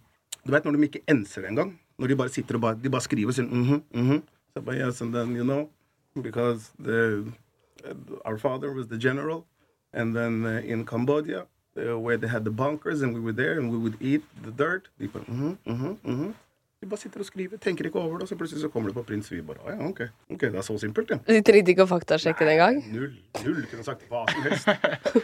Du vet når de ikke enser det engang? Når de bare sitter og bare, de bare skriver sin, mm-hmm, mm-hmm. Så jeg bare, yes, and then, you know, because the, our father was the general, and then uh, in Cambodia, uh, where they had the bunkers, and we were there, and we would eat the dirt. De bare, mhm, mhm, mhm. De bare sitter og skriver, tenker ikke over det, og så plutselig så kommer det på Prins Vi bare, ja, ok, ok, det er så simpelt, ja. De trengte ikke å faktasjekke det engang. Null, null, kunne sagt hva som helst.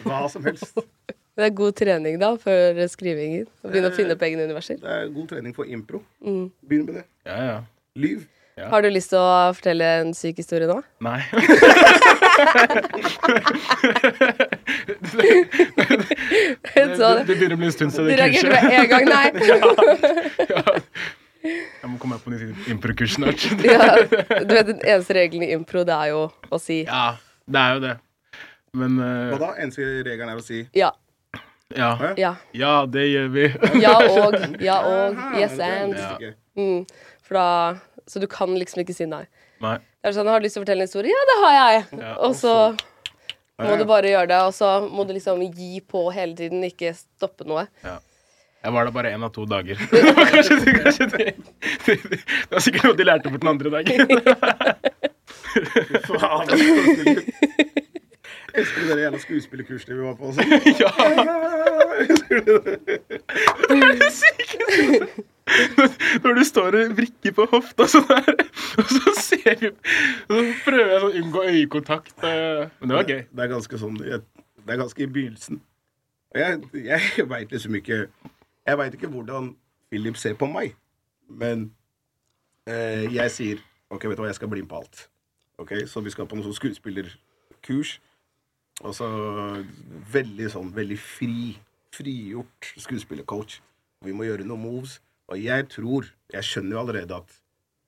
Hva som helst. Det er god trening da, før skrivingen. Å begynne å finne opp egne universer. Det er god trening for impro. Mm. Begynn med det. Ja, ja. Lyv. Ja. Har du lyst til å fortelle en syk historie nå? Nei. det, det, det, det begynner å bli en stund siden Du det reagerte med en gang, nei. Jeg må komme meg på nytt improkurs snart. ja, du vet, Den eneste regelen i impro, det er jo å si Ja, det er jo det. Men eh, Hva da? Eneste regelen er å si ja. ja. Ja. ja, det gjør vi. Ja og. Ja og. Yes and. Ja. Mm. For da Så du kan liksom ikke si nei. Nei. Det er sånn, Har du lyst til å fortelle en historie? Ja, det har jeg. Ja, og så må du bare gjøre det, og så må du liksom gi på hele tiden, ikke stoppe noe. Jeg var der bare én av to dager. Det var kanskje, kanskje det, det, det var sikkert noe de lærte bort den andre dagen. Faen, det er. Husker du det jævla skuespillerkurset vi var på? Også? Ja. Husker du det? Det er det sykeste! Når du står og vrikker på hofta sånn her, og så ser vi Og så prøver jeg å unngå øyekontakt. eh, Men det var gøy. Det er ganske sånn Det er ganske i begynnelsen. Jeg, jeg veit liksom ikke Jeg veit ikke hvordan Philip ser på meg, men eh, jeg sier OK, vet du hva, jeg skal bli med på alt. Ok, Så vi skal på noe sånn skuespillerkurs. Og så veldig sånn veldig fri, frigjort skuespillercoach. Vi må gjøre noen moves. Og jeg tror Jeg skjønner jo allerede at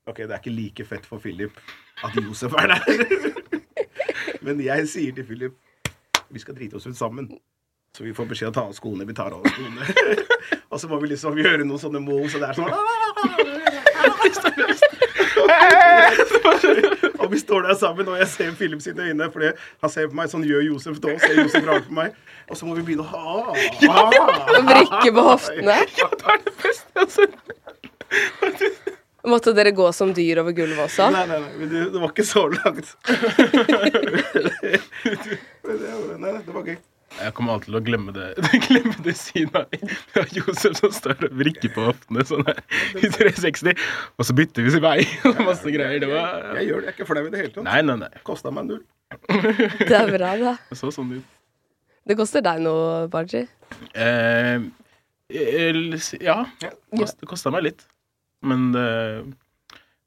Ok, det er ikke like fett for Philip at Josef er der. Men jeg sier til Philip vi skal drite oss ut sammen. Så vi får beskjed om å ta av skoene. Vi tar av skoene. og så må vi liksom gjøre noen sånne moves, og det er sånn Og vi står der sammen, og jeg ser Philip sine øyne, fordi han ser på meg sånn gjør Josef da, ser Josef rart på meg. Og så må vi begynne å ha vrikke på hoftene. Ja, det er det beste sett. Måtte dere gå som dyr over gulvet også? Nei, nei, nei, det, det var ikke så langt. Det var gøy. Jeg kommer alltid til å glemme det glemme det synet av Josef som står og vrikker på hoftene sånn her i 360, og så bytter vi vei og masse greier. Det var Jeg gjør det, jeg er ikke flau i det hele tatt. Nei, nei, nei. Kosta meg null. Det er bra, da. Det så sånn ut. Det koster deg noe, Barji. Eh, el- ja, kost, det kosta meg litt. Men det,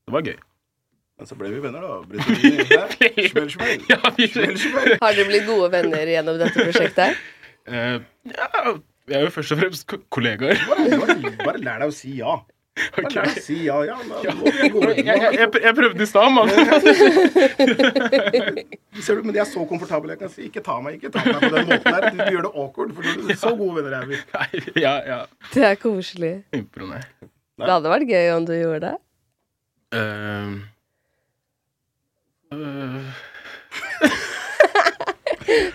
det var gøy. Men så ble vi venner, da. Smell, smell. Ja. Har dere blitt gode venner gjennom dette prosjektet? Uh, ja, vi er jo først og fremst kollegaer. Bare, bare, bare lær deg å si ja. Bare lær deg å si ja. Ja, Men, gode Jeg, jeg, jeg, prøvde i stad, mann. Ser du, men de er så komfortable. Jeg kan si ikke ta meg, ikke ta meg på den måten der. Du gjør det awkward, for du, så gode venner er vi. Nei, ja, ja. Det er koselig. Impro, nei. Det hadde vært gøy om du gjorde det. Eh,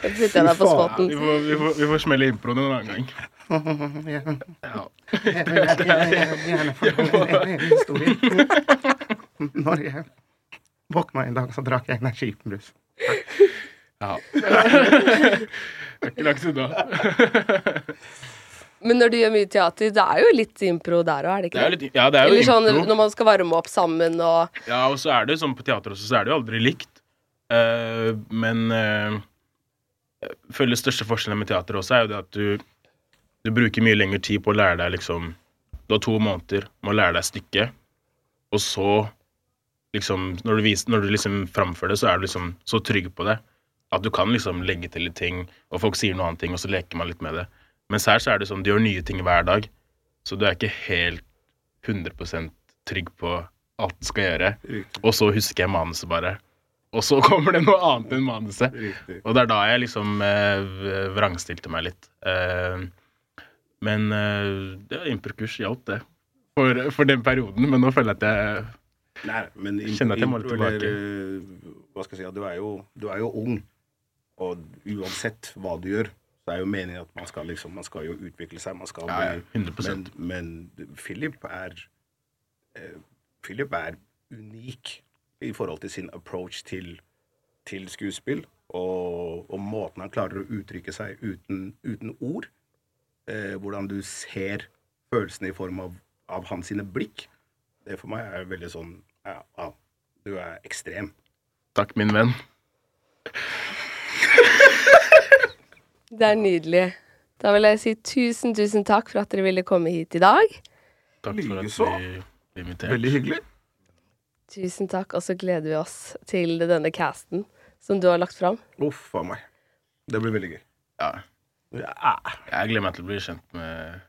Da putter jeg deg på Fy faen. spotten. vi, får, vi, får, vi får smelle improen en annen gang. Ja. Gjerne fortell en historie. Når jeg våkna en dag, så drakk jeg energibrus. ja. Det er ikke langt unna. Men når du gjør mye teater, det er jo litt impro der òg, er det ikke Det er litt, ja, det er jo Eller sånn impro. når man skal varme opp sammen og Ja, og så er det sånn på teater også, så er det jo aldri likt. Uh, men uh, jeg føler største forskjellen med teater også er jo det at du, du bruker mye lengre tid på å lære deg liksom Du har to måneder med å lære deg stykket, og så liksom Når du, viser, når du liksom framfører det, så er du liksom så trygg på det at du kan liksom legge til litt ting, og folk sier noe annet ting, og så leker man litt med det. Mens her så er det sånn, du gjør nye ting hver dag, så du er ikke helt 100% trygg på alt du skal gjøre. Riktig. Og så husker jeg manuset bare. Og så kommer det noe annet enn manuset. Riktig. Og det er da jeg liksom eh, vrangstilte meg litt. Eh, men eh, ja, improkurs hjalp det for, for den perioden. Men nå føler jeg at jeg Nei, men Kjenner at jeg må litt tilbake. eller, eh, Hva skal jeg si, du er jo, du er jo ung, og uansett hva du gjør, så er jo meningen at man skal liksom, man skal jo utvikle seg, man skal ja, bli 100%. Men, men Philip er eh, Philip er unik i forhold til sin approach til, til skuespill, og, og måten han klarer å uttrykke seg uten, uten ord. Eh, hvordan du ser følelsene i form av, av hans sine blikk. Det for meg er veldig sånn ja, ja, du er ekstrem. Takk, min venn. Det er nydelig. Da vil jeg si tusen, tusen takk for at dere ville komme hit i dag. Takk for at vi ble invitert. Veldig hyggelig. Tusen takk, og så gleder vi oss til denne casten som du har lagt fram. Uff a meg. Det blir veldig gøy. Ja. Ja. Jeg gleder meg til å bli kjent med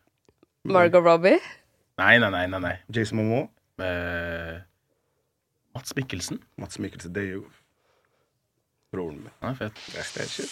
Margot Robbie. Nei, nei, nei. nei, nei. Jason Momoa, Med Mats Mikkelsen. Mats Mikkelsen, det er jo broren min. Han er fet. That's that shit.